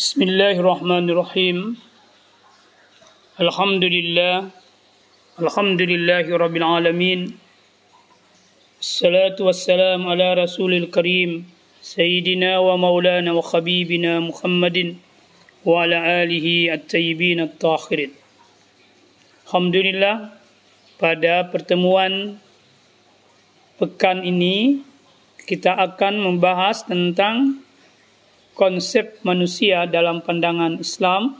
بسم الله الرحمن الرحيم الحمد لله الحمد لله رب العالمين الصلاة والسلام على رسول الكريم سيدنا ومولانا وخبيبنا محمد وعلى آله الطيبين الطاهرين Alhamdulillah pada pertemuan pekan ini kita akan membahas tentang konsep manusia dalam pandangan Islam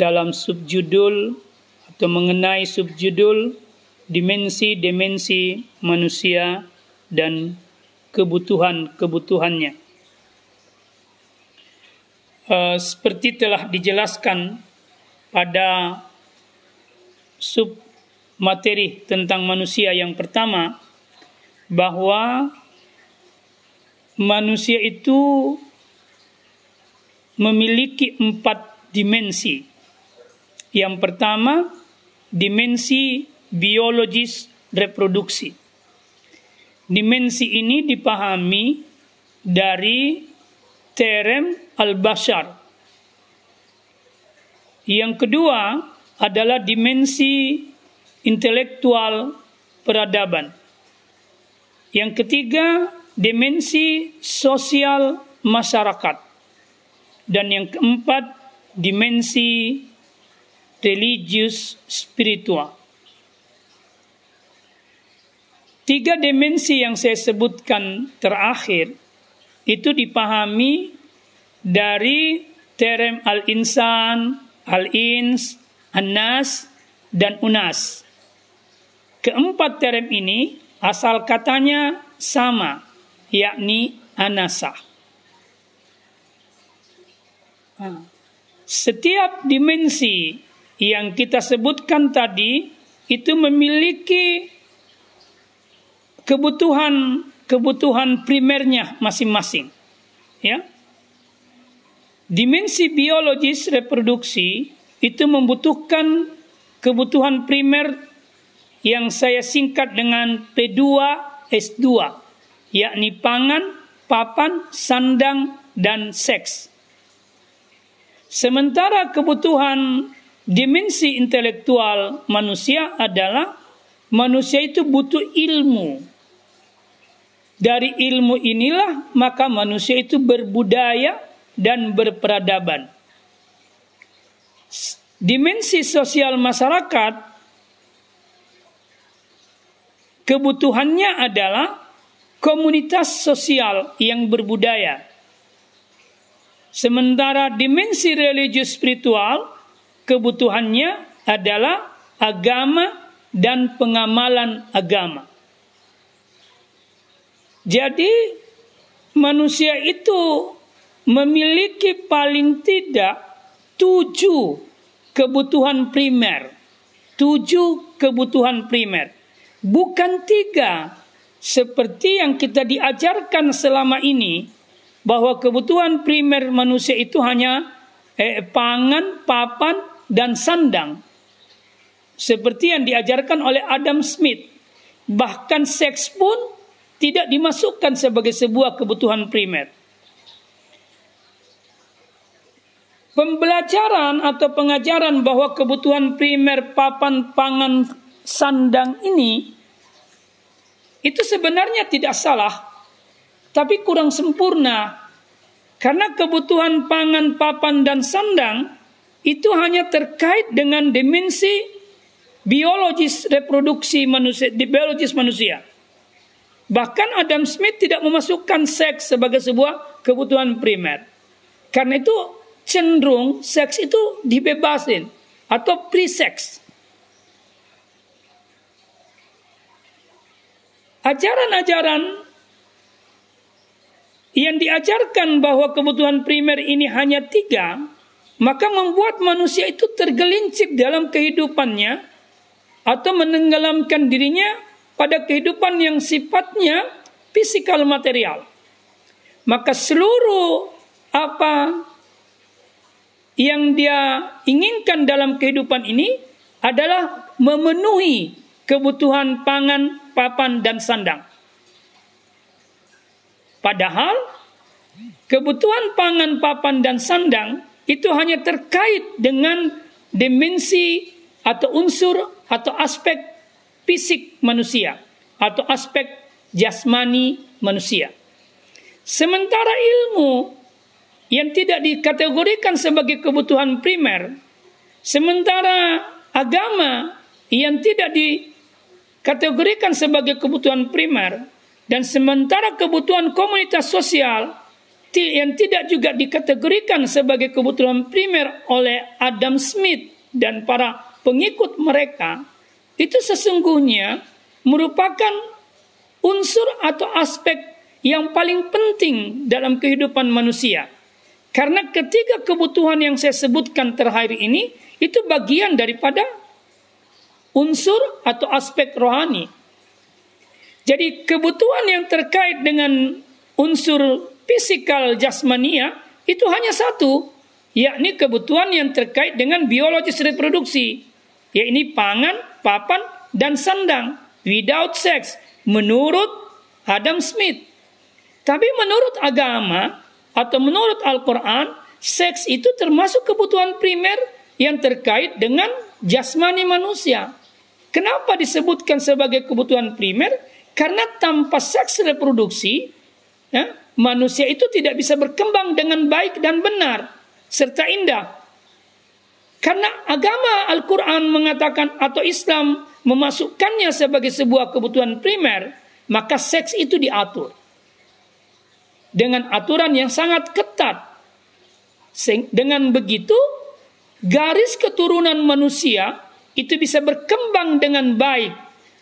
dalam subjudul atau mengenai subjudul dimensi-dimensi manusia dan kebutuhan-kebutuhannya. Uh, seperti telah dijelaskan pada sub materi tentang manusia yang pertama bahwa manusia itu memiliki empat dimensi. Yang pertama, dimensi biologis reproduksi. Dimensi ini dipahami dari terem al-bashar. Yang kedua, adalah dimensi intelektual peradaban. Yang ketiga, dimensi sosial masyarakat. Dan yang keempat, dimensi religius spiritual. Tiga dimensi yang saya sebutkan terakhir itu dipahami dari terem al-insan, al-ins, Anas dan Unas. Keempat terem ini asal katanya sama, yakni anasa. Setiap dimensi yang kita sebutkan tadi itu memiliki kebutuhan kebutuhan primernya masing-masing. Ya. Dimensi biologis reproduksi itu membutuhkan kebutuhan primer yang saya singkat dengan P2 S2 yakni pangan, papan, sandang dan seks. Sementara kebutuhan dimensi intelektual manusia adalah manusia itu butuh ilmu. Dari ilmu inilah maka manusia itu berbudaya dan berperadaban dimensi sosial masyarakat kebutuhannya adalah komunitas sosial yang berbudaya. Sementara dimensi religius spiritual kebutuhannya adalah agama dan pengamalan agama. Jadi manusia itu memiliki paling tidak tujuh kebutuhan primer. Tujuh kebutuhan primer. Bukan tiga. Seperti yang kita diajarkan selama ini. Bahwa kebutuhan primer manusia itu hanya eh, pangan, papan, dan sandang. Seperti yang diajarkan oleh Adam Smith. Bahkan seks pun tidak dimasukkan sebagai sebuah kebutuhan primer. Pembelajaran atau pengajaran bahwa kebutuhan primer papan pangan sandang ini itu sebenarnya tidak salah, tapi kurang sempurna. Karena kebutuhan pangan, papan, dan sandang itu hanya terkait dengan dimensi biologis reproduksi manusia, di biologis manusia. Bahkan Adam Smith tidak memasukkan seks sebagai sebuah kebutuhan primer. Karena itu cenderung seks itu dibebasin atau pre-sex. Ajaran-ajaran yang diajarkan bahwa kebutuhan primer ini hanya tiga, maka membuat manusia itu tergelincir dalam kehidupannya atau menenggelamkan dirinya pada kehidupan yang sifatnya fisikal material. Maka seluruh apa yang dia inginkan dalam kehidupan ini adalah memenuhi kebutuhan pangan, papan, dan sandang. Padahal kebutuhan pangan, papan, dan sandang itu hanya terkait dengan dimensi atau unsur atau aspek fisik manusia atau aspek jasmani manusia. Sementara ilmu yang tidak dikategorikan sebagai kebutuhan primer, sementara agama yang tidak dikategorikan sebagai kebutuhan primer, dan sementara kebutuhan komunitas sosial yang tidak juga dikategorikan sebagai kebutuhan primer oleh Adam Smith dan para pengikut mereka itu sesungguhnya merupakan unsur atau aspek yang paling penting dalam kehidupan manusia. Karena ketiga kebutuhan yang saya sebutkan terakhir ini itu bagian daripada unsur atau aspek rohani. Jadi kebutuhan yang terkait dengan unsur fisikal jasmania itu hanya satu, yakni kebutuhan yang terkait dengan biologis reproduksi, yakni pangan, papan, dan sandang without sex menurut Adam Smith. Tapi menurut agama atau menurut Al-Quran, seks itu termasuk kebutuhan primer yang terkait dengan jasmani manusia. Kenapa disebutkan sebagai kebutuhan primer? Karena tanpa seks reproduksi, ya, manusia itu tidak bisa berkembang dengan baik dan benar serta indah. Karena agama Al-Quran mengatakan atau Islam memasukkannya sebagai sebuah kebutuhan primer, maka seks itu diatur. Dengan aturan yang sangat ketat. Dengan begitu, garis keturunan manusia itu bisa berkembang dengan baik.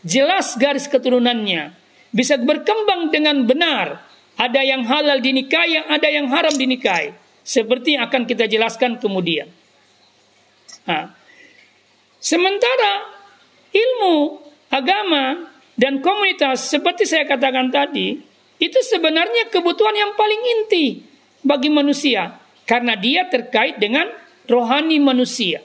Jelas garis keturunannya. Bisa berkembang dengan benar ada yang halal dinikahi, ada yang haram dinikahi. Seperti yang akan kita jelaskan kemudian. Nah, sementara ilmu, agama, dan komunitas seperti saya katakan tadi, itu sebenarnya kebutuhan yang paling inti bagi manusia. Karena dia terkait dengan rohani manusia.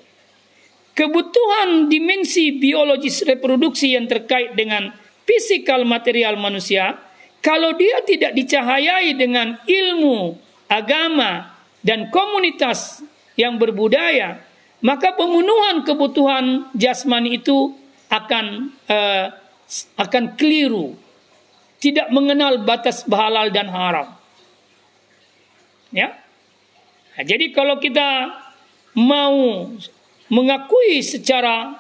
Kebutuhan dimensi biologis reproduksi yang terkait dengan fisikal material manusia kalau dia tidak dicahayai dengan ilmu, agama, dan komunitas yang berbudaya, maka pemenuhan kebutuhan jasmani itu akan uh, akan keliru, tidak mengenal batas halal dan haram. Ya, nah, jadi kalau kita mau mengakui secara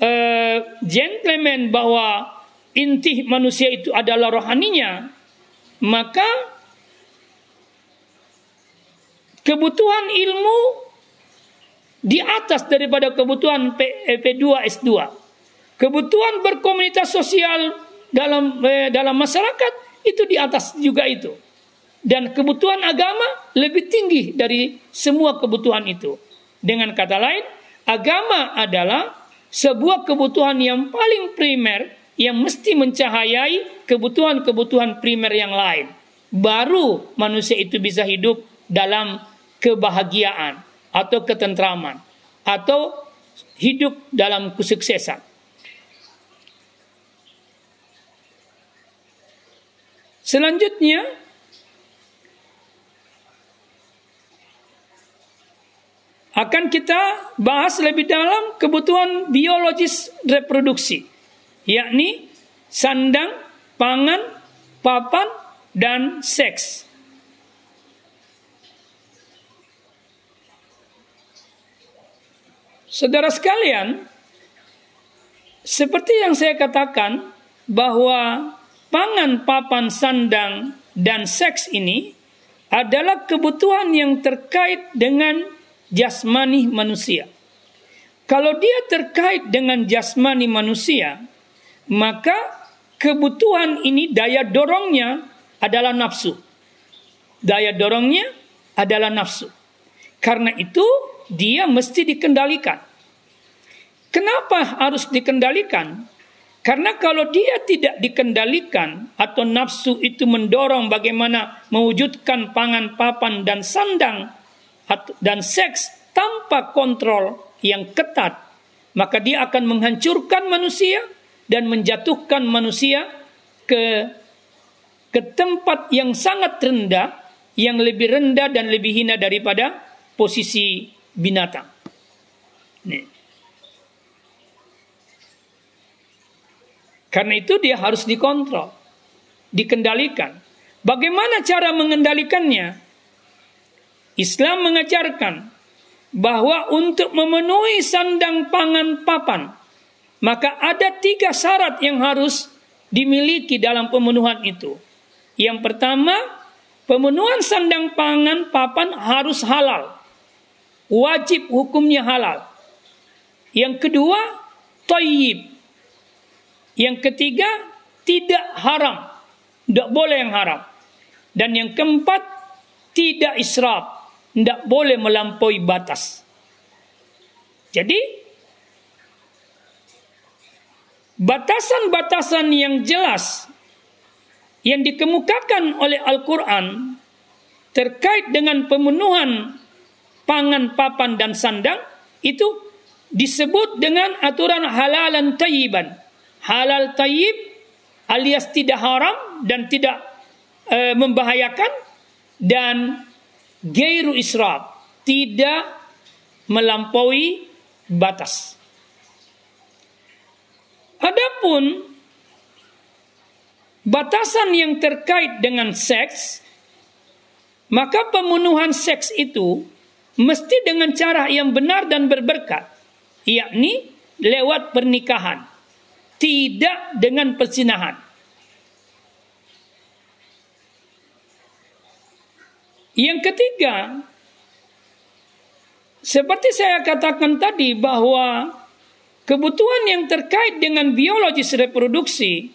uh, gentleman bahwa inti manusia itu adalah rohaninya, maka kebutuhan ilmu di atas daripada kebutuhan P, P2 S2. Kebutuhan berkomunitas sosial dalam eh, dalam masyarakat itu di atas juga itu. Dan kebutuhan agama lebih tinggi dari semua kebutuhan itu. Dengan kata lain, agama adalah sebuah kebutuhan yang paling primer yang mesti mencahayai kebutuhan-kebutuhan primer yang lain. Baru manusia itu bisa hidup dalam kebahagiaan atau ketentraman atau hidup dalam kesuksesan. Selanjutnya akan kita bahas lebih dalam kebutuhan biologis reproduksi yakni sandang, pangan, papan, dan seks. Saudara sekalian, seperti yang saya katakan bahwa pangan, papan, sandang, dan seks ini adalah kebutuhan yang terkait dengan jasmani manusia. Kalau dia terkait dengan jasmani manusia, maka kebutuhan ini daya dorongnya adalah nafsu. Daya dorongnya adalah nafsu. Karena itu dia mesti dikendalikan. Kenapa harus dikendalikan? Karena kalau dia tidak dikendalikan atau nafsu itu mendorong bagaimana mewujudkan pangan papan dan sandang dan seks tanpa kontrol yang ketat, maka dia akan menghancurkan manusia dan menjatuhkan manusia ke ke tempat yang sangat rendah, yang lebih rendah dan lebih hina daripada posisi binatang. Nih. Karena itu dia harus dikontrol, dikendalikan. Bagaimana cara mengendalikannya? Islam mengajarkan bahwa untuk memenuhi sandang pangan papan, maka ada tiga syarat yang harus dimiliki dalam pemenuhan itu. Yang pertama, pemenuhan sandang pangan papan harus halal. Wajib hukumnya halal. Yang kedua, toyib. Yang ketiga, tidak haram. Tidak boleh yang haram. Dan yang keempat, tidak israf tidak boleh melampaui batas. Jadi batasan-batasan yang jelas yang dikemukakan oleh Al-Quran terkait dengan pemenuhan pangan, papan, dan sandang itu disebut dengan aturan halalan tayyiban. Halal tayyib alias tidak haram dan tidak e, membahayakan dan gairu israf, tidak melampaui batas. Adapun batasan yang terkait dengan seks, maka pemenuhan seks itu mesti dengan cara yang benar dan berberkat, yakni lewat pernikahan, tidak dengan persinahan. Yang ketiga, seperti saya katakan tadi bahwa kebutuhan yang terkait dengan biologis reproduksi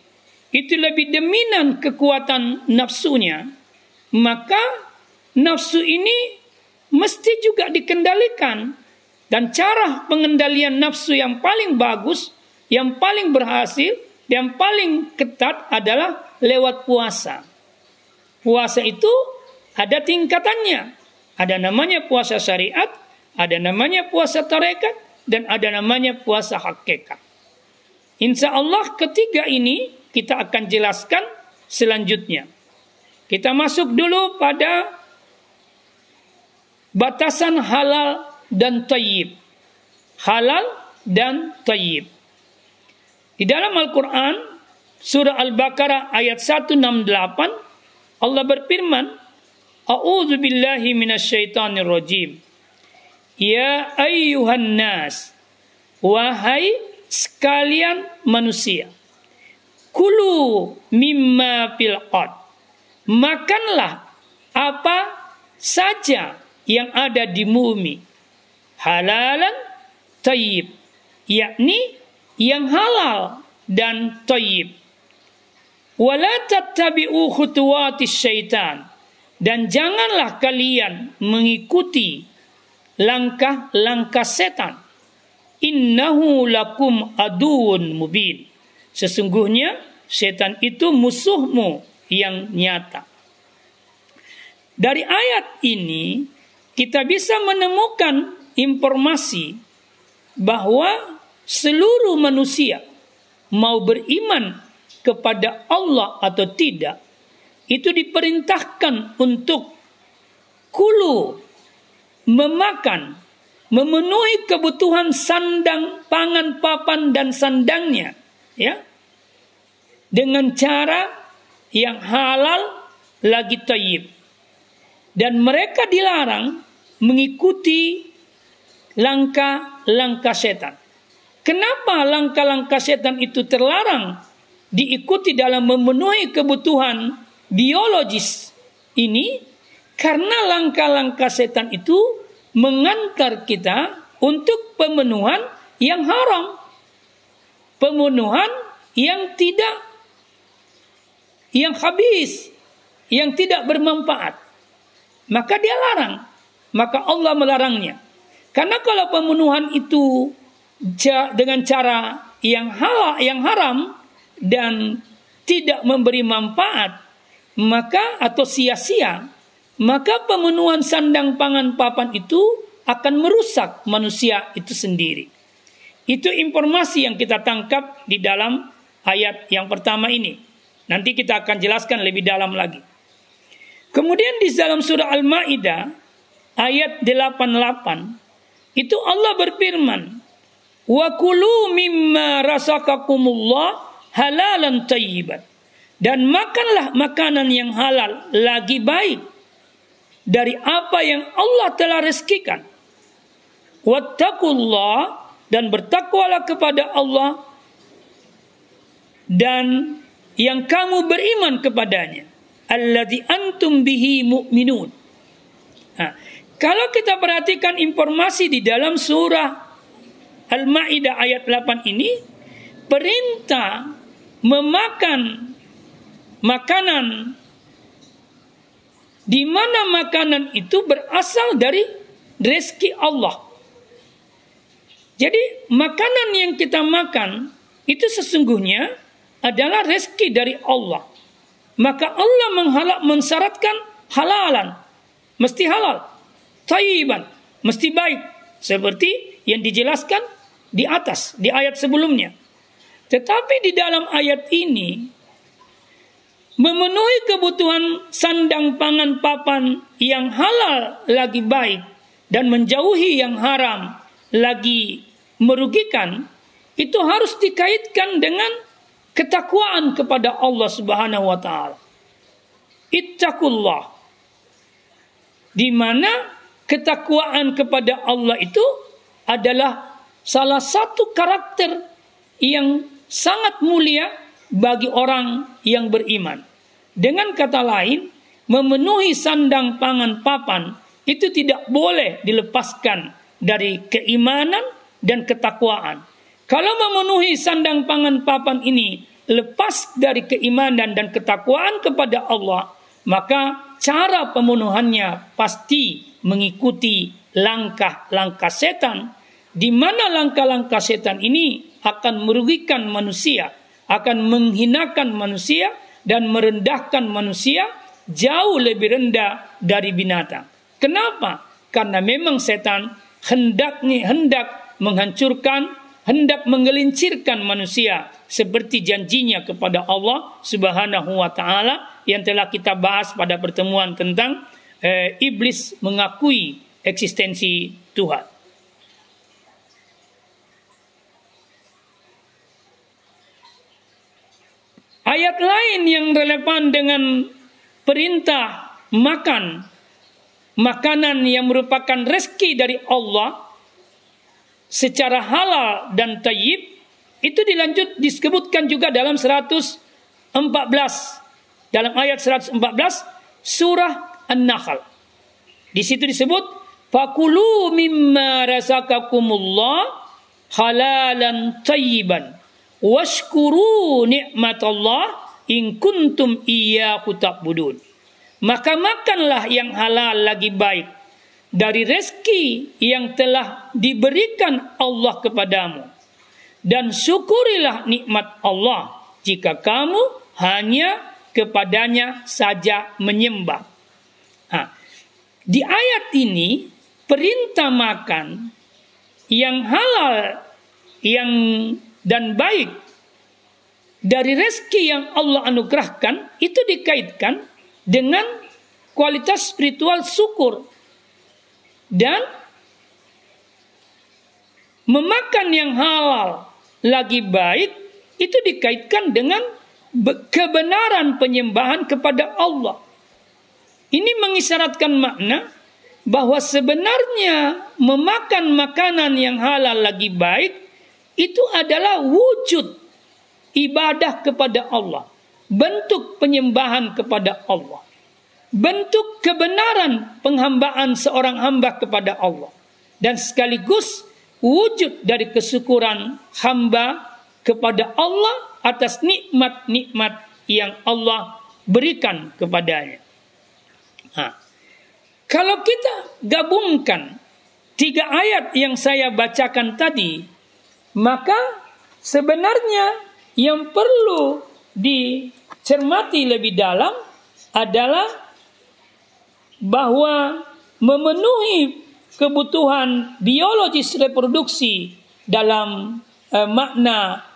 itu lebih dominan kekuatan nafsunya, maka nafsu ini mesti juga dikendalikan dan cara pengendalian nafsu yang paling bagus, yang paling berhasil, yang paling ketat adalah lewat puasa. Puasa itu ada tingkatannya. Ada namanya puasa syariat, ada namanya puasa tarekat, dan ada namanya puasa hakikat. Insya Allah ketiga ini kita akan jelaskan selanjutnya. Kita masuk dulu pada batasan halal dan tayyib. Halal dan tayyib. Di dalam Al-Quran, surah Al-Baqarah ayat 168, Allah berfirman, A'udzu billahi minasyaitonir rajim. Ya ayyuhan nas, wahai sekalian manusia. Kulu mimma fil Makanlah apa saja yang ada di bumi. Halalan tayyib, yakni yang halal dan tayyib. Wala tattabi'u khutuwati syaitan dan janganlah kalian mengikuti langkah-langkah setan. Innahu lakum aduun mubin. Sesungguhnya setan itu musuhmu yang nyata. Dari ayat ini kita bisa menemukan informasi bahwa seluruh manusia mau beriman kepada Allah atau tidak itu diperintahkan untuk kulu memakan memenuhi kebutuhan sandang pangan papan dan sandangnya ya dengan cara yang halal lagi tayyib dan mereka dilarang mengikuti langkah-langkah setan. Kenapa langkah-langkah setan itu terlarang diikuti dalam memenuhi kebutuhan biologis ini karena langkah-langkah setan itu mengantar kita untuk pemenuhan yang haram. Pemenuhan yang tidak yang habis, yang tidak bermanfaat. Maka dia larang. Maka Allah melarangnya. Karena kalau pemenuhan itu dengan cara yang halal, yang haram dan tidak memberi manfaat, maka atau sia-sia, maka pemenuhan sandang pangan papan itu akan merusak manusia itu sendiri. Itu informasi yang kita tangkap di dalam ayat yang pertama ini. Nanti kita akan jelaskan lebih dalam lagi. Kemudian di dalam surah Al-Maidah ayat 88 itu Allah berfirman, "Wa kulu mimma rasakakumullah halalan tayyiban." Dan makanlah makanan yang halal lagi baik dari apa yang Allah telah rezekikan. Wattaqullah dan bertakwalah kepada Allah dan yang kamu beriman kepadanya. Alladzi antum bihi mu'minun. Nah, kalau kita perhatikan informasi di dalam surah Al-Maidah ayat 8 ini, perintah memakan makanan di mana makanan itu berasal dari rezeki Allah. Jadi makanan yang kita makan itu sesungguhnya adalah rezeki dari Allah. Maka Allah menghalak mensyaratkan halalan, mesti halal, tayyiban, mesti baik, seperti yang dijelaskan di atas di ayat sebelumnya. Tetapi di dalam ayat ini memenuhi kebutuhan sandang pangan papan yang halal lagi baik dan menjauhi yang haram lagi merugikan itu harus dikaitkan dengan ketakwaan kepada Allah Subhanahu wa taala. Ittaqullah. Di mana ketakwaan kepada Allah itu adalah salah satu karakter yang sangat mulia bagi orang yang beriman. Dengan kata lain, memenuhi sandang pangan papan itu tidak boleh dilepaskan dari keimanan dan ketakwaan. Kalau memenuhi sandang pangan papan ini lepas dari keimanan dan ketakwaan kepada Allah, maka cara pemenuhannya pasti mengikuti langkah-langkah setan di mana langkah-langkah setan ini akan merugikan manusia, akan menghinakan manusia dan merendahkan manusia jauh lebih rendah dari binatang. Kenapa? Karena memang setan hendaknya hendak menghancurkan, hendak menggelincirkan manusia seperti janjinya kepada Allah Subhanahu wa taala yang telah kita bahas pada pertemuan tentang eh, iblis mengakui eksistensi Tuhan. Ayat lain yang relevan dengan perintah makan. Makanan yang merupakan rezeki dari Allah secara halal dan tayyib itu dilanjut disebutkan juga dalam 114 dalam ayat 114 surah An-Nahl. Di situ disebut fakulu mimma razaqakumullah halalan tayyiban washkuru nikmatallah in kuntum iyyahu ta'budun. Maka makanlah yang halal lagi baik dari rezeki yang telah diberikan Allah kepadamu dan syukurilah nikmat Allah jika kamu hanya kepadanya saja menyembah. Nah, di ayat ini perintah makan yang halal yang dan baik dari rezeki yang Allah anugerahkan itu dikaitkan dengan kualitas spiritual syukur dan memakan yang halal lagi baik itu dikaitkan dengan kebenaran penyembahan kepada Allah. Ini mengisyaratkan makna bahwa sebenarnya memakan makanan yang halal lagi baik itu adalah wujud ibadah kepada Allah, bentuk penyembahan kepada Allah, bentuk kebenaran penghambaan seorang hamba kepada Allah, dan sekaligus wujud dari kesyukuran hamba kepada Allah atas nikmat-nikmat yang Allah berikan kepadanya. Nah, kalau kita gabungkan tiga ayat yang saya bacakan tadi maka sebenarnya yang perlu dicermati lebih dalam adalah bahwa memenuhi kebutuhan biologis reproduksi dalam eh, makna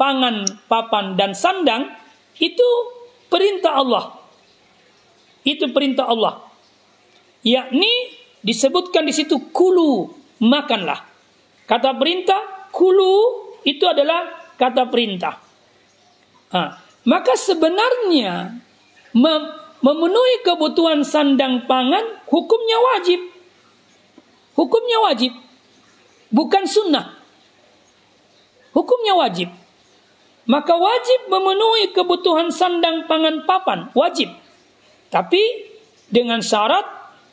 pangan, papan dan sandang Itu perintah Allah. Itu perintah Allah. Yakni disebutkan di situ kulu, makanlah. Kata perintah kulu itu adalah kata perintah. Nah, maka sebenarnya mem memenuhi kebutuhan sandang pangan hukumnya wajib. Hukumnya wajib. Bukan sunnah. Hukumnya wajib. Maka wajib memenuhi kebutuhan sandang pangan papan. Wajib. Tapi dengan syarat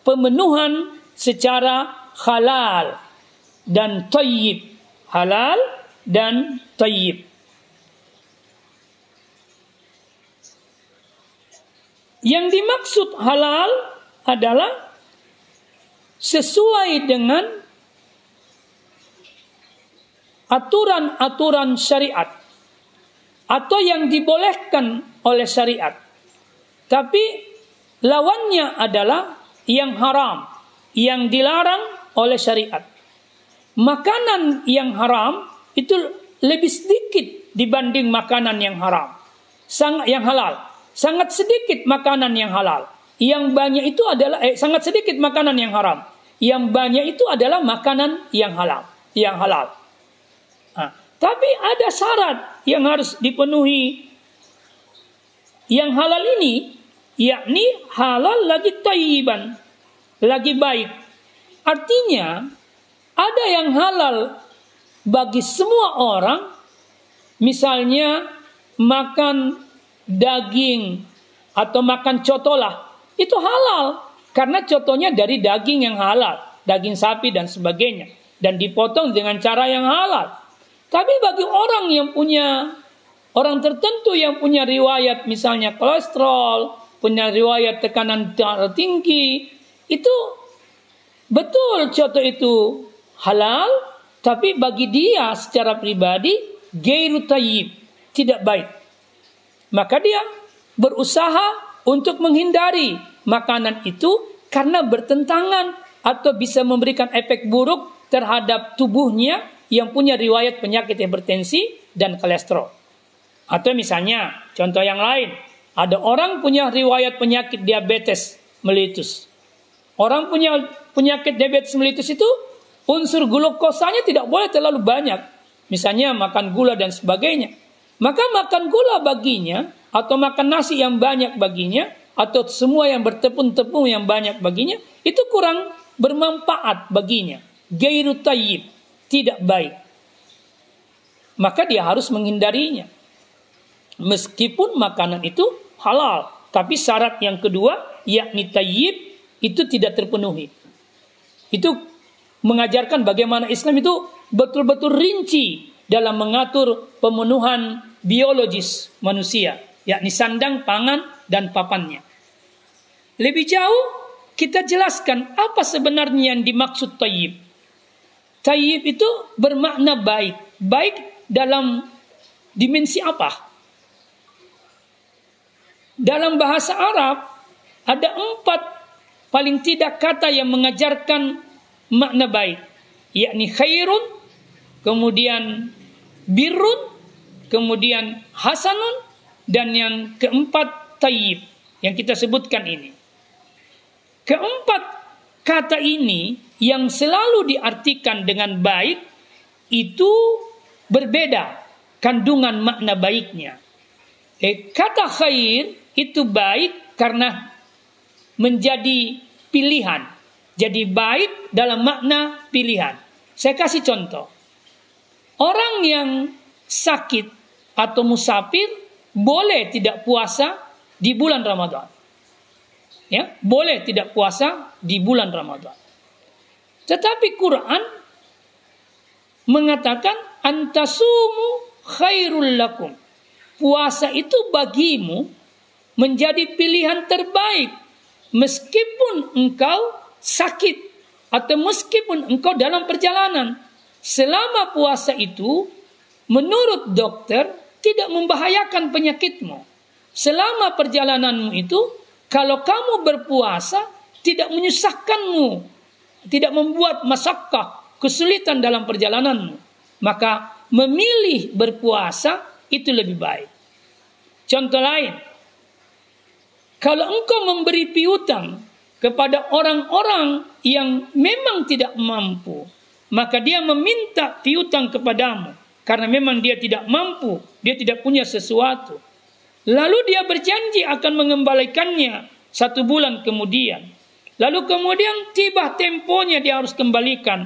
pemenuhan secara halal dan tayyib. Halal dan tayyib. Yang dimaksud halal adalah sesuai dengan aturan-aturan syariat atau yang dibolehkan oleh syariat. Tapi Lawannya adalah yang haram, yang dilarang oleh syariat. Makanan yang haram itu lebih sedikit dibanding makanan yang haram. Sangat yang halal. Sangat sedikit makanan yang halal. Yang banyak itu adalah eh, sangat sedikit makanan yang haram. Yang banyak itu adalah makanan yang halal, yang halal. Nah, tapi ada syarat yang harus dipenuhi. Yang halal ini yakni halal lagi tayyiban, lagi baik. Artinya ada yang halal bagi semua orang, misalnya makan daging atau makan cotolah, itu halal karena contohnya dari daging yang halal, daging sapi dan sebagainya dan dipotong dengan cara yang halal. Tapi bagi orang yang punya orang tertentu yang punya riwayat misalnya kolesterol, punya riwayat tekanan darah tinggi, itu betul contoh itu halal, tapi bagi dia secara pribadi gairu tayyib, tidak baik. Maka dia berusaha untuk menghindari makanan itu karena bertentangan atau bisa memberikan efek buruk terhadap tubuhnya yang punya riwayat penyakit hipertensi dan kolesterol. Atau misalnya contoh yang lain, ada orang punya riwayat penyakit diabetes melitus. Orang punya penyakit diabetes melitus itu unsur glukosanya tidak boleh terlalu banyak. Misalnya makan gula dan sebagainya. Maka makan gula baginya atau makan nasi yang banyak baginya atau semua yang bertepung-tepung yang banyak baginya itu kurang bermanfaat baginya. Gairu tayyib, tidak baik. Maka dia harus menghindarinya. Meskipun makanan itu halal. Tapi syarat yang kedua, yakni tayyib, itu tidak terpenuhi. Itu mengajarkan bagaimana Islam itu betul-betul rinci dalam mengatur pemenuhan biologis manusia, yakni sandang, pangan, dan papannya. Lebih jauh, kita jelaskan apa sebenarnya yang dimaksud tayyib. Tayyib itu bermakna baik. Baik dalam dimensi apa? Dalam bahasa Arab ada empat paling tidak kata yang mengajarkan makna baik, yakni khairun, kemudian birrun, kemudian hasanun, dan yang keempat tayyib yang kita sebutkan ini. Keempat kata ini yang selalu diartikan dengan baik itu berbeda kandungan makna baiknya. Eh, kata khair itu baik karena menjadi pilihan. Jadi baik dalam makna pilihan. Saya kasih contoh. Orang yang sakit atau musafir boleh tidak puasa di bulan Ramadan. Ya, boleh tidak puasa di bulan Ramadan. Tetapi Quran mengatakan antasumu khairul lakum. Puasa itu bagimu menjadi pilihan terbaik meskipun engkau sakit atau meskipun engkau dalam perjalanan. Selama puasa itu menurut dokter tidak membahayakan penyakitmu. Selama perjalananmu itu kalau kamu berpuasa tidak menyusahkanmu, tidak membuat masakkah, kesulitan dalam perjalananmu, maka memilih berpuasa itu lebih baik. Contoh lain, kalau engkau memberi piutang kepada orang-orang yang memang tidak mampu, maka dia meminta piutang kepadamu karena memang dia tidak mampu, dia tidak punya sesuatu. Lalu dia berjanji akan mengembalikannya satu bulan kemudian. Lalu kemudian tiba temponya dia harus kembalikan.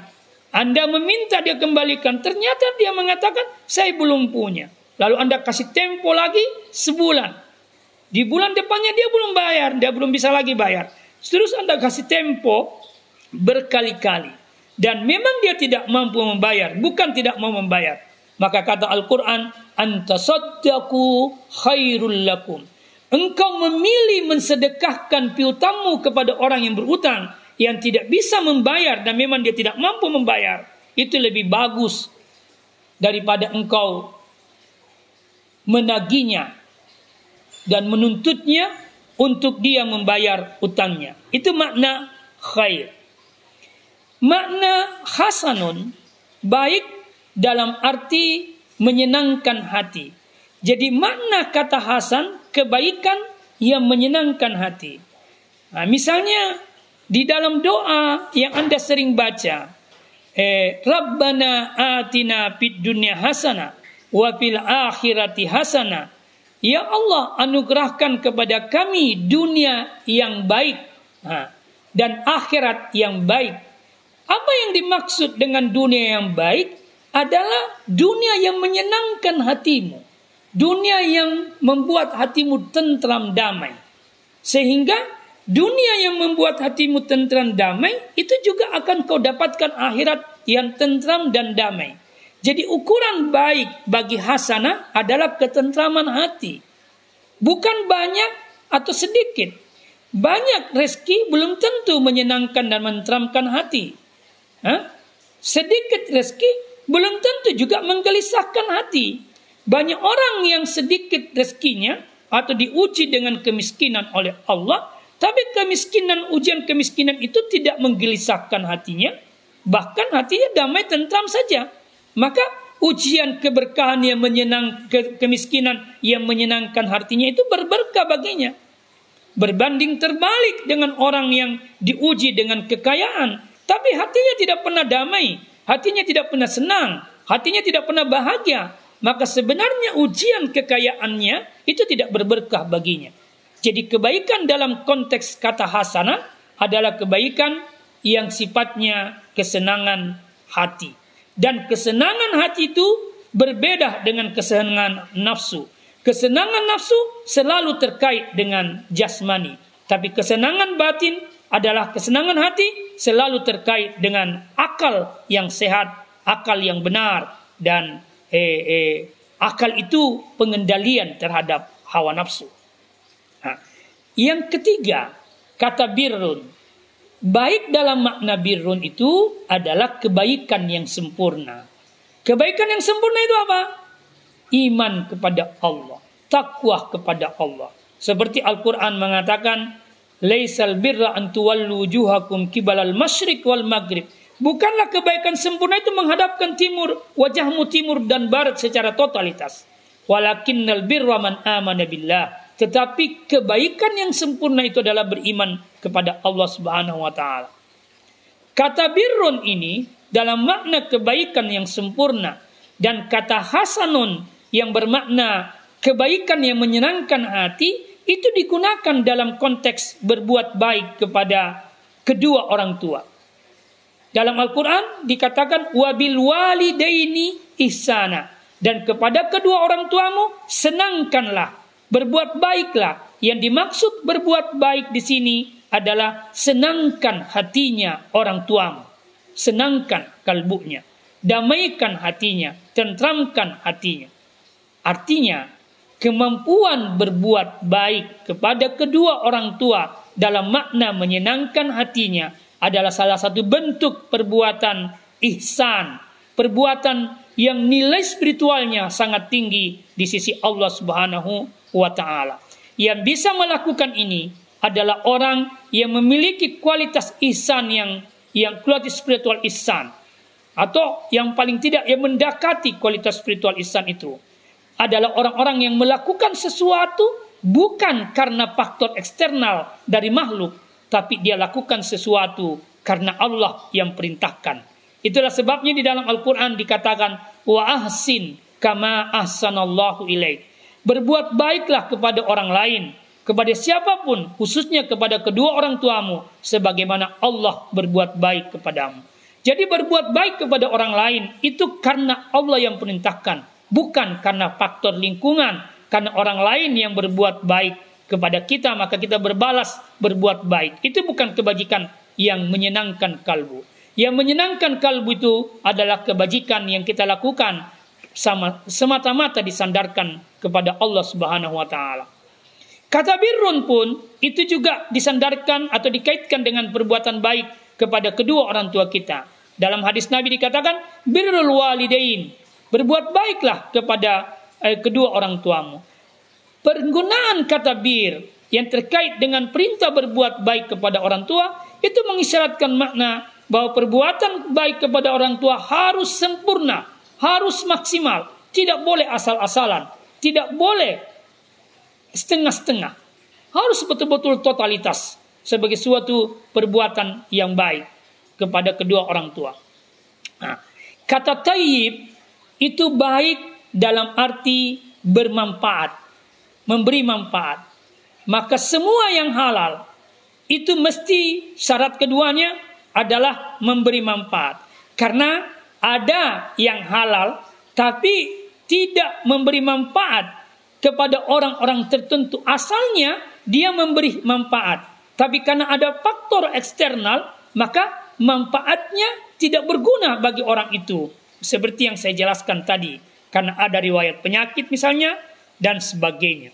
Anda meminta dia kembalikan, ternyata dia mengatakan saya belum punya. Lalu Anda kasih tempo lagi sebulan. Di bulan depannya dia belum bayar, dia belum bisa lagi bayar. Terus Anda kasih tempo berkali-kali. Dan memang dia tidak mampu membayar, bukan tidak mau membayar. Maka kata Al-Quran, Antasaddaku khairul lakum. Engkau memilih mensedekahkan piutangmu kepada orang yang berutang yang tidak bisa membayar dan memang dia tidak mampu membayar. Itu lebih bagus daripada engkau menaginya dan menuntutnya untuk dia membayar utangnya. Itu makna khair. Makna hasanun baik dalam arti menyenangkan hati. Jadi makna kata hasan kebaikan yang menyenangkan hati. Nah, misalnya di dalam doa yang Anda sering baca, eh, Rabbana atina fid dunya hasana wa fil akhirati hasana. Ya Allah anugerahkan kepada kami dunia yang baik dan akhirat yang baik. Apa yang dimaksud dengan dunia yang baik adalah dunia yang menyenangkan hatimu. Dunia yang membuat hatimu tentram damai. Sehingga dunia yang membuat hatimu tentram damai itu juga akan kau dapatkan akhirat yang tentram dan damai. Jadi ukuran baik bagi hasanah adalah ketentraman hati. Bukan banyak atau sedikit. Banyak rezeki belum tentu menyenangkan dan menenteramkan hati. Hah? Sedikit rezeki belum tentu juga menggelisahkan hati. Banyak orang yang sedikit rezekinya atau diuji dengan kemiskinan oleh Allah, tapi kemiskinan ujian kemiskinan itu tidak menggelisahkan hatinya, bahkan hatinya damai tentram saja. Maka ujian keberkahan yang menyenang ke, kemiskinan yang menyenangkan hatinya itu berberkah baginya. Berbanding terbalik dengan orang yang diuji dengan kekayaan, tapi hatinya tidak pernah damai, hatinya tidak pernah senang, hatinya tidak pernah bahagia, maka sebenarnya ujian kekayaannya itu tidak berberkah baginya. Jadi kebaikan dalam konteks kata hasanah adalah kebaikan yang sifatnya kesenangan hati. Dan kesenangan hati itu berbeda dengan kesenangan nafsu. Kesenangan nafsu selalu terkait dengan jasmani. Tapi kesenangan batin adalah kesenangan hati selalu terkait dengan akal yang sehat, akal yang benar, dan eh, eh, akal itu pengendalian terhadap hawa nafsu. Nah, yang ketiga, kata birrun Baik dalam makna birrun itu adalah kebaikan yang sempurna. Kebaikan yang sempurna itu apa? Iman kepada Allah, takwa kepada Allah. Seperti Al-Qur'an mengatakan, "Laisal birra an tuwallu kibalal masyriq wal maghrib." Bukanlah kebaikan sempurna itu menghadapkan timur, wajahmu timur dan barat secara totalitas. Walakinnal birra man amana billah tetapi kebaikan yang sempurna itu adalah beriman kepada Allah Subhanahu wa taala. Kata birrun ini dalam makna kebaikan yang sempurna dan kata hasanun yang bermakna kebaikan yang menyenangkan hati itu digunakan dalam konteks berbuat baik kepada kedua orang tua. Dalam Al-Quran dikatakan wabil walidaini ihsana dan kepada kedua orang tuamu senangkanlah Berbuat baiklah. Yang dimaksud berbuat baik di sini adalah senangkan hatinya orang tuamu. Senangkan kalbunya. Damaikan hatinya. Tentramkan hatinya. Artinya, kemampuan berbuat baik kepada kedua orang tua dalam makna menyenangkan hatinya adalah salah satu bentuk perbuatan ihsan, perbuatan yang nilai spiritualnya sangat tinggi di sisi Allah Subhanahu wa taala. Yang bisa melakukan ini adalah orang yang memiliki kualitas ihsan yang yang kualitas spiritual ihsan atau yang paling tidak yang mendekati kualitas spiritual ihsan itu. adalah orang-orang yang melakukan sesuatu bukan karena faktor eksternal dari makhluk, tapi dia lakukan sesuatu karena Allah yang perintahkan. Itulah sebabnya di dalam Al-Quran dikatakan, wa ahsin kama ahsanallahu ilaih. Berbuat baiklah kepada orang lain, kepada siapa pun, khususnya kepada kedua orang tuamu, sebagaimana Allah berbuat baik kepadamu. Jadi berbuat baik kepada orang lain itu karena Allah yang perintahkan, bukan karena faktor lingkungan, karena orang lain yang berbuat baik kepada kita maka kita berbalas berbuat baik. Itu bukan kebajikan yang menyenangkan kalbu. Yang menyenangkan kalbu itu adalah kebajikan yang kita lakukan semata-mata disandarkan kepada Allah Subhanahu wa taala. Kata birrun pun itu juga disandarkan atau dikaitkan dengan perbuatan baik kepada kedua orang tua kita. Dalam hadis Nabi dikatakan birrul walidain, berbuat baiklah kepada eh, kedua orang tuamu. Penggunaan kata bir yang terkait dengan perintah berbuat baik kepada orang tua itu mengisyaratkan makna bahwa perbuatan baik kepada orang tua harus sempurna, harus maksimal, tidak boleh asal-asalan, tidak boleh setengah-setengah. Harus betul-betul totalitas sebagai suatu perbuatan yang baik kepada kedua orang tua. Nah, kata tayyib itu baik dalam arti bermanfaat, memberi manfaat. Maka semua yang halal itu mesti syarat keduanya adalah memberi manfaat. Karena ada yang halal tapi tidak memberi manfaat kepada orang-orang tertentu. Asalnya dia memberi manfaat. Tapi karena ada faktor eksternal, maka manfaatnya tidak berguna bagi orang itu. Seperti yang saya jelaskan tadi. Karena ada riwayat penyakit misalnya, dan sebagainya.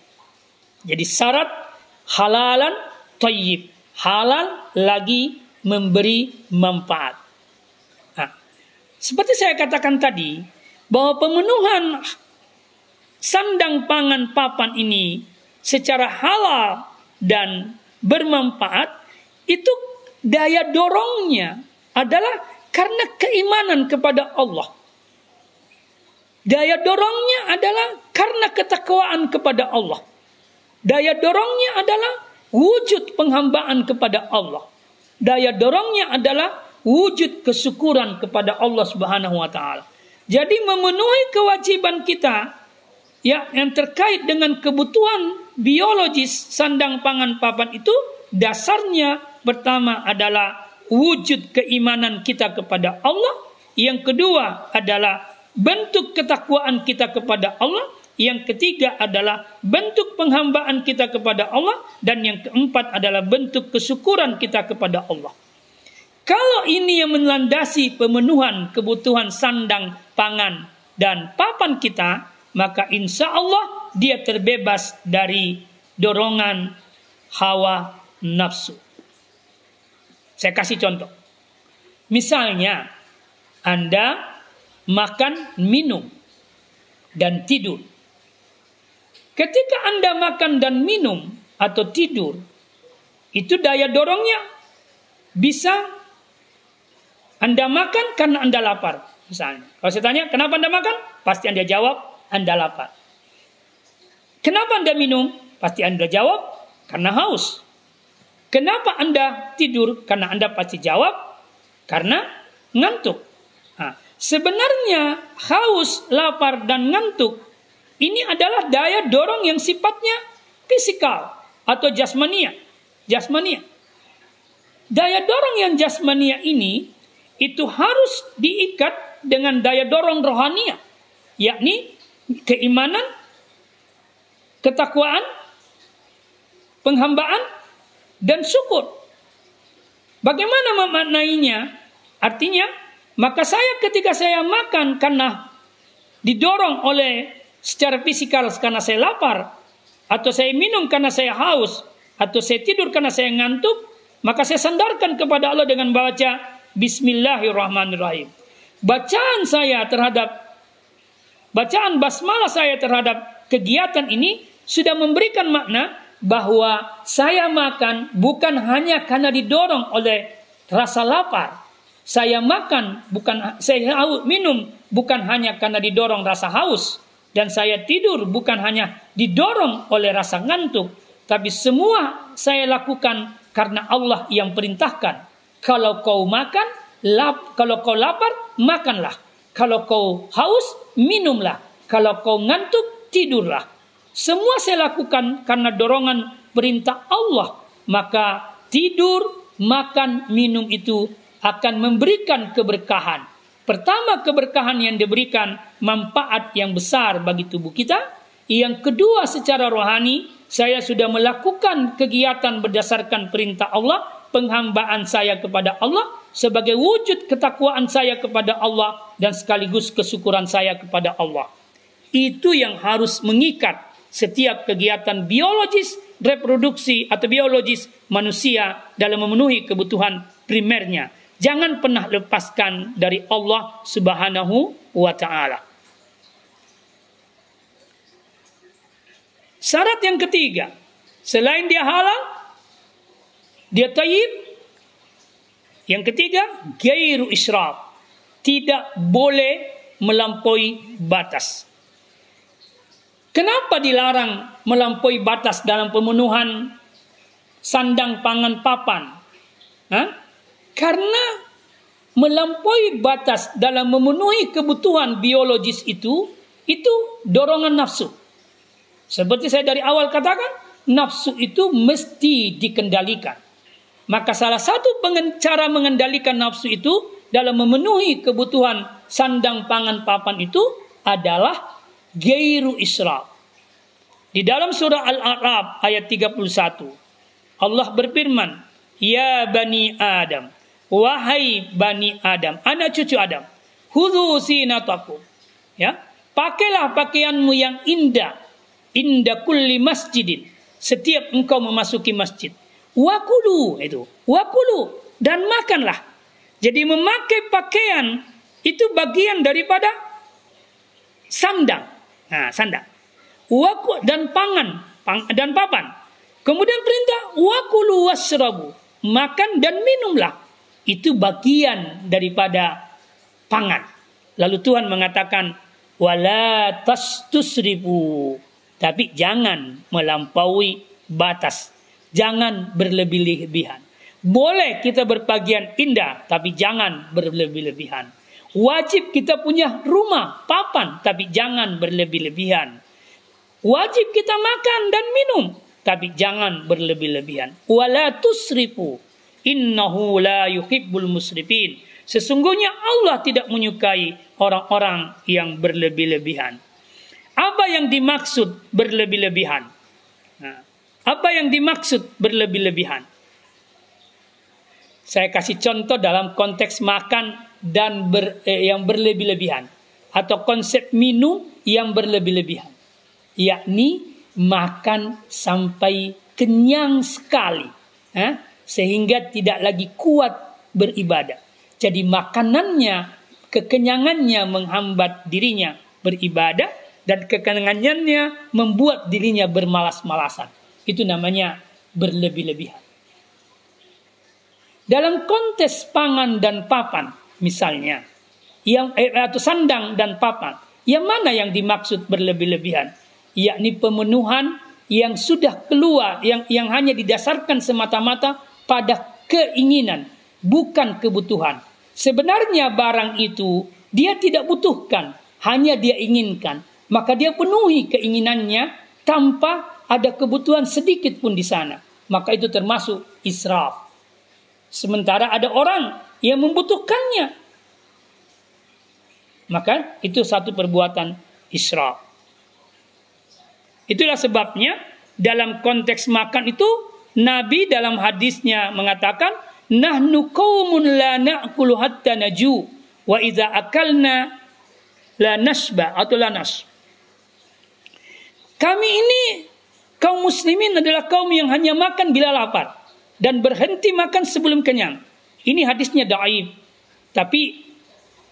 Jadi syarat halalan tayyib. Halal lagi memberi manfaat. Nah, seperti saya katakan tadi, bahwa pemenuhan sandang pangan papan ini secara halal dan bermanfaat, itu daya dorongnya adalah karena keimanan kepada Allah. Daya dorongnya adalah karena ketakwaan kepada Allah. Daya dorongnya adalah wujud penghambaan kepada Allah. Daya dorongnya adalah wujud kesyukuran kepada Allah Subhanahu wa taala. Jadi memenuhi kewajiban kita ya yang terkait dengan kebutuhan biologis sandang pangan papan itu dasarnya pertama adalah wujud keimanan kita kepada Allah, yang kedua adalah bentuk ketakwaan kita kepada Allah, yang ketiga adalah bentuk penghambaan kita kepada Allah. Dan yang keempat adalah bentuk kesyukuran kita kepada Allah. Kalau ini yang melandasi pemenuhan kebutuhan sandang, pangan, dan papan kita, maka insya Allah dia terbebas dari dorongan hawa nafsu. Saya kasih contoh. Misalnya, Anda makan, minum, dan tidur. Ketika Anda makan dan minum atau tidur, itu daya dorongnya bisa Anda makan karena Anda lapar. Misalnya, kalau saya tanya, kenapa Anda makan? Pasti Anda jawab, Anda lapar. Kenapa Anda minum? Pasti Anda jawab, karena haus. Kenapa Anda tidur? Karena Anda pasti jawab, karena ngantuk. Nah, Sebenarnya haus, lapar, dan ngantuk ini adalah daya dorong yang sifatnya fisikal atau jasmania. Jasmania. Daya dorong yang jasmania ini itu harus diikat dengan daya dorong rohania, yakni keimanan, ketakwaan, penghambaan, dan syukur. Bagaimana memaknainya? Artinya maka saya ketika saya makan karena didorong oleh secara fisikal karena saya lapar atau saya minum karena saya haus atau saya tidur karena saya ngantuk, maka saya sandarkan kepada Allah dengan baca Bismillahirrahmanirrahim. Bacaan saya terhadap bacaan basmalah saya terhadap kegiatan ini sudah memberikan makna bahwa saya makan bukan hanya karena didorong oleh rasa lapar, saya makan bukan saya haus minum bukan hanya karena didorong rasa haus, dan saya tidur bukan hanya didorong oleh rasa ngantuk, tapi semua saya lakukan karena Allah yang perintahkan. Kalau kau makan, lap, kalau kau lapar, makanlah. Kalau kau haus, minumlah. Kalau kau ngantuk, tidurlah. Semua saya lakukan karena dorongan perintah Allah. Maka tidur, makan, minum itu akan memberikan keberkahan. Pertama keberkahan yang diberikan manfaat yang besar bagi tubuh kita. Yang kedua secara rohani saya sudah melakukan kegiatan berdasarkan perintah Allah, penghambaan saya kepada Allah sebagai wujud ketakwaan saya kepada Allah dan sekaligus kesyukuran saya kepada Allah. Itu yang harus mengikat setiap kegiatan biologis, reproduksi atau biologis manusia dalam memenuhi kebutuhan primernya Jangan pernah lepaskan dari Allah Subhanahu wa taala. Syarat yang ketiga, selain dia halal, dia tayyib. Yang ketiga, gairu israf. Tidak boleh melampaui batas. Kenapa dilarang melampaui batas dalam pemenuhan sandang pangan papan? Hah? Karena melampaui batas dalam memenuhi kebutuhan biologis itu, itu dorongan nafsu. Seperti saya dari awal katakan, nafsu itu mesti dikendalikan. Maka salah satu cara mengendalikan nafsu itu dalam memenuhi kebutuhan sandang pangan papan itu adalah gairu israf. Di dalam surah Al-A'raf ayat 31 Allah berfirman, "Ya bani Adam, Wahai Bani Adam, anak cucu Adam, Hudhu sinatakum. Ya, pakailah pakaianmu yang indah, indah kulli masjidin. Setiap engkau memasuki masjid. Wakulu itu, wakulu dan makanlah. Jadi memakai pakaian itu bagian daripada sandang. Nah, sandang. Waku dan pangan pang, dan papan. Kemudian perintah wakulu wasrabu. Makan dan minumlah itu bagian daripada pangan. Lalu Tuhan mengatakan wala tastusrifu tapi jangan melampaui batas. Jangan berlebih-lebihan. Boleh kita berpakaian indah tapi jangan berlebih-lebihan. Wajib kita punya rumah, papan tapi jangan berlebih-lebihan. Wajib kita makan dan minum tapi jangan berlebih-lebihan. Wala tusrifu Innahu la yuhibbul musrifin. Sesungguhnya Allah tidak menyukai orang-orang yang berlebih-lebihan. Apa yang dimaksud berlebih-lebihan? Nah, apa yang dimaksud berlebih-lebihan? Saya kasih contoh dalam konteks makan dan ber, eh, yang berlebih-lebihan atau konsep minum yang berlebih-lebihan, yakni makan sampai kenyang sekali. Eh? sehingga tidak lagi kuat beribadah. Jadi makanannya, kekenyangannya menghambat dirinya beribadah dan kekenyangannya membuat dirinya bermalas-malasan. Itu namanya berlebih-lebihan. Dalam konteks pangan dan papan misalnya, yang eh, atau sandang dan papan, yang mana yang dimaksud berlebih-lebihan? Yakni pemenuhan yang sudah keluar, yang yang hanya didasarkan semata-mata pada keinginan, bukan kebutuhan. Sebenarnya barang itu dia tidak butuhkan, hanya dia inginkan. Maka dia penuhi keinginannya tanpa ada kebutuhan sedikit pun di sana. Maka itu termasuk israf. Sementara ada orang yang membutuhkannya. Maka itu satu perbuatan israf. Itulah sebabnya dalam konteks makan itu Nabi dalam hadisnya mengatakan, "Nahnu qaumun la na'kulu hatta naju wa idza akalna la nasba atau la nas." Kami ini kaum muslimin adalah kaum yang hanya makan bila lapar dan berhenti makan sebelum kenyang. Ini hadisnya daib. Tapi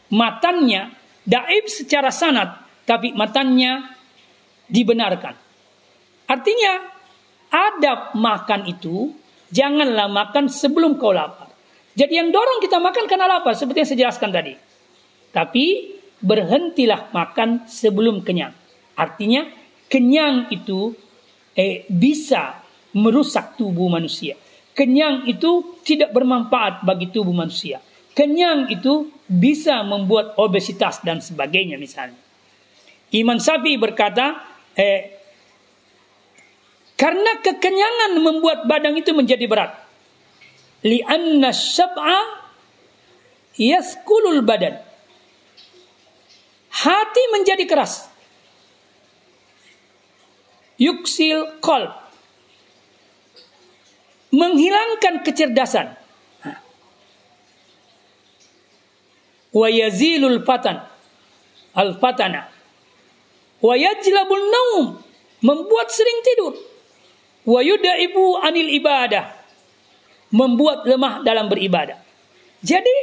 matannya daib secara sanad, tapi matannya dibenarkan. Artinya adab makan itu janganlah makan sebelum kau lapar. Jadi yang dorong kita makan karena lapar seperti yang saya jelaskan tadi. Tapi berhentilah makan sebelum kenyang. Artinya kenyang itu eh, bisa merusak tubuh manusia. Kenyang itu tidak bermanfaat bagi tubuh manusia. Kenyang itu bisa membuat obesitas dan sebagainya misalnya. Iman Sapi berkata, eh, karena kekenyangan membuat badan itu menjadi berat. Lianna syab'a yaskulul badan. Hati menjadi keras. Yuksil qalb. Menghilangkan kecerdasan. Wa yazilul fatan. Al-fatana. Wa yajlabul naum. Membuat sering tidur. Wa yudaibu anil ibadah. Membuat lemah dalam beribadah. Jadi,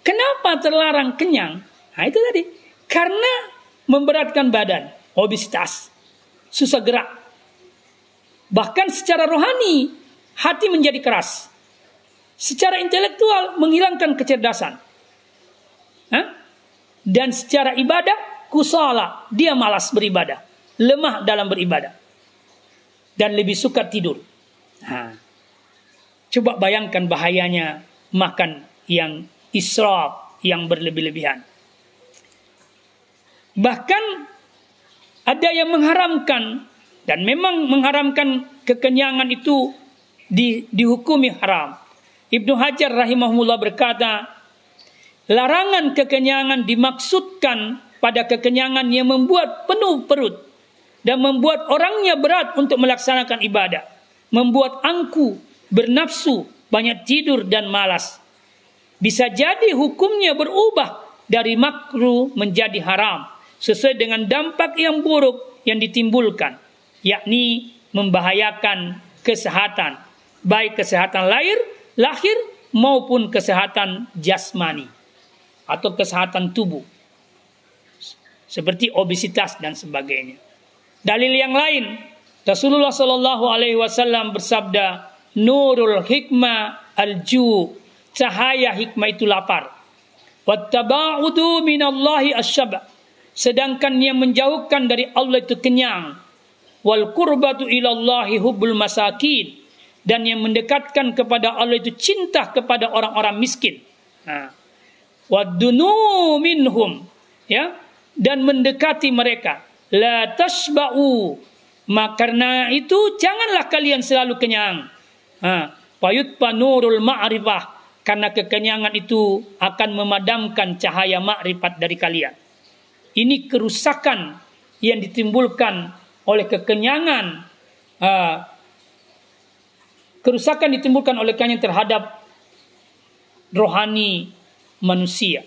kenapa terlarang kenyang? Nah, itu tadi. Karena memberatkan badan, obesitas, susah gerak. Bahkan secara rohani, hati menjadi keras. Secara intelektual, menghilangkan kecerdasan. Hah? Dan secara ibadah, kusala, dia malas beribadah. Lemah dalam beribadah. Dan lebih suka tidur. Nah, coba bayangkan bahayanya makan yang israf, yang berlebih-lebihan. Bahkan ada yang mengharamkan dan memang mengharamkan kekenyangan itu di, dihukumi haram. Ibnu Hajar rahimahullah berkata, larangan kekenyangan dimaksudkan pada kekenyangan yang membuat penuh perut dan membuat orangnya berat untuk melaksanakan ibadah, membuat angku, bernafsu, banyak tidur dan malas. Bisa jadi hukumnya berubah dari makruh menjadi haram sesuai dengan dampak yang buruk yang ditimbulkan, yakni membahayakan kesehatan, baik kesehatan lahir, lahir maupun kesehatan jasmani atau kesehatan tubuh. Seperti obesitas dan sebagainya. Dalil yang lain, Rasulullah Shallallahu alaihi wasallam bersabda, "Nurul hikmah al-ju." Cahaya hikmah itu lapar. Wattaba'udu minallahi asyaba' sedangkan yang menjauhkan dari Allah itu kenyang. Wal qurbatu ilallahi hubbul masakin. Dan yang mendekatkan kepada Allah itu cinta kepada orang-orang miskin. Nah minhum. Ya. Dan mendekati mereka. La tasba'u maka karena itu janganlah kalian selalu kenyang. Payut panurul ma'rifah. Karena kekenyangan itu akan memadamkan cahaya makrifat dari kalian ini kerusakan yang ditimbulkan oleh kekenyangan uh, kerusakan ditimbulkan oleh kekenyangan terhadap rohani manusia.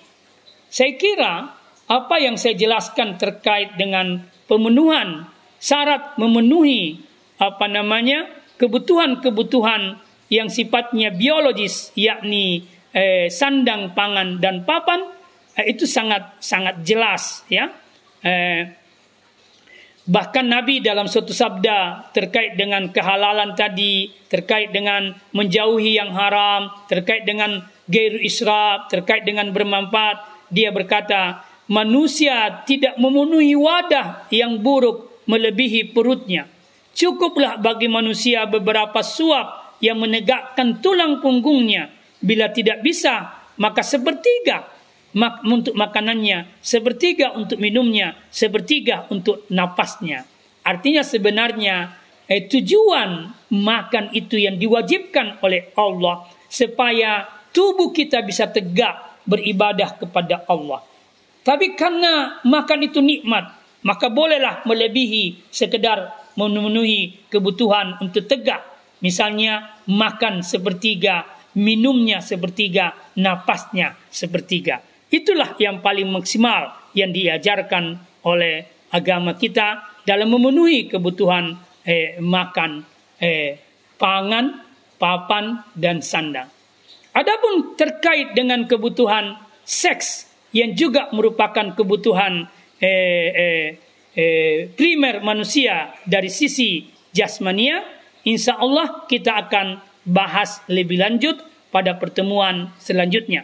Saya kira apa yang saya jelaskan terkait dengan pemenuhan syarat memenuhi apa namanya kebutuhan-kebutuhan yang sifatnya biologis yakni eh, sandang pangan dan papan itu sangat sangat jelas ya. Eh, bahkan Nabi dalam suatu sabda terkait dengan kehalalan tadi, terkait dengan menjauhi yang haram, terkait dengan gairu israf, terkait dengan bermanfaat, dia berkata, manusia tidak memenuhi wadah yang buruk melebihi perutnya. Cukuplah bagi manusia beberapa suap yang menegakkan tulang punggungnya. Bila tidak bisa, maka sepertiga mak untuk makanannya, sepertiga untuk minumnya, sepertiga untuk napasnya. Artinya sebenarnya eh, tujuan makan itu yang diwajibkan oleh Allah supaya tubuh kita bisa tegak beribadah kepada Allah. Tapi karena makan itu nikmat, maka bolehlah melebihi sekedar memenuhi kebutuhan untuk tegak. Misalnya makan sepertiga, minumnya sepertiga, napasnya sepertiga. Itulah yang paling maksimal yang diajarkan oleh agama kita dalam memenuhi kebutuhan eh, makan, eh, pangan, papan, dan sandang. Adapun terkait dengan kebutuhan seks yang juga merupakan kebutuhan eh, eh, eh, primer manusia dari sisi jasmania, insya Allah kita akan bahas lebih lanjut pada pertemuan selanjutnya.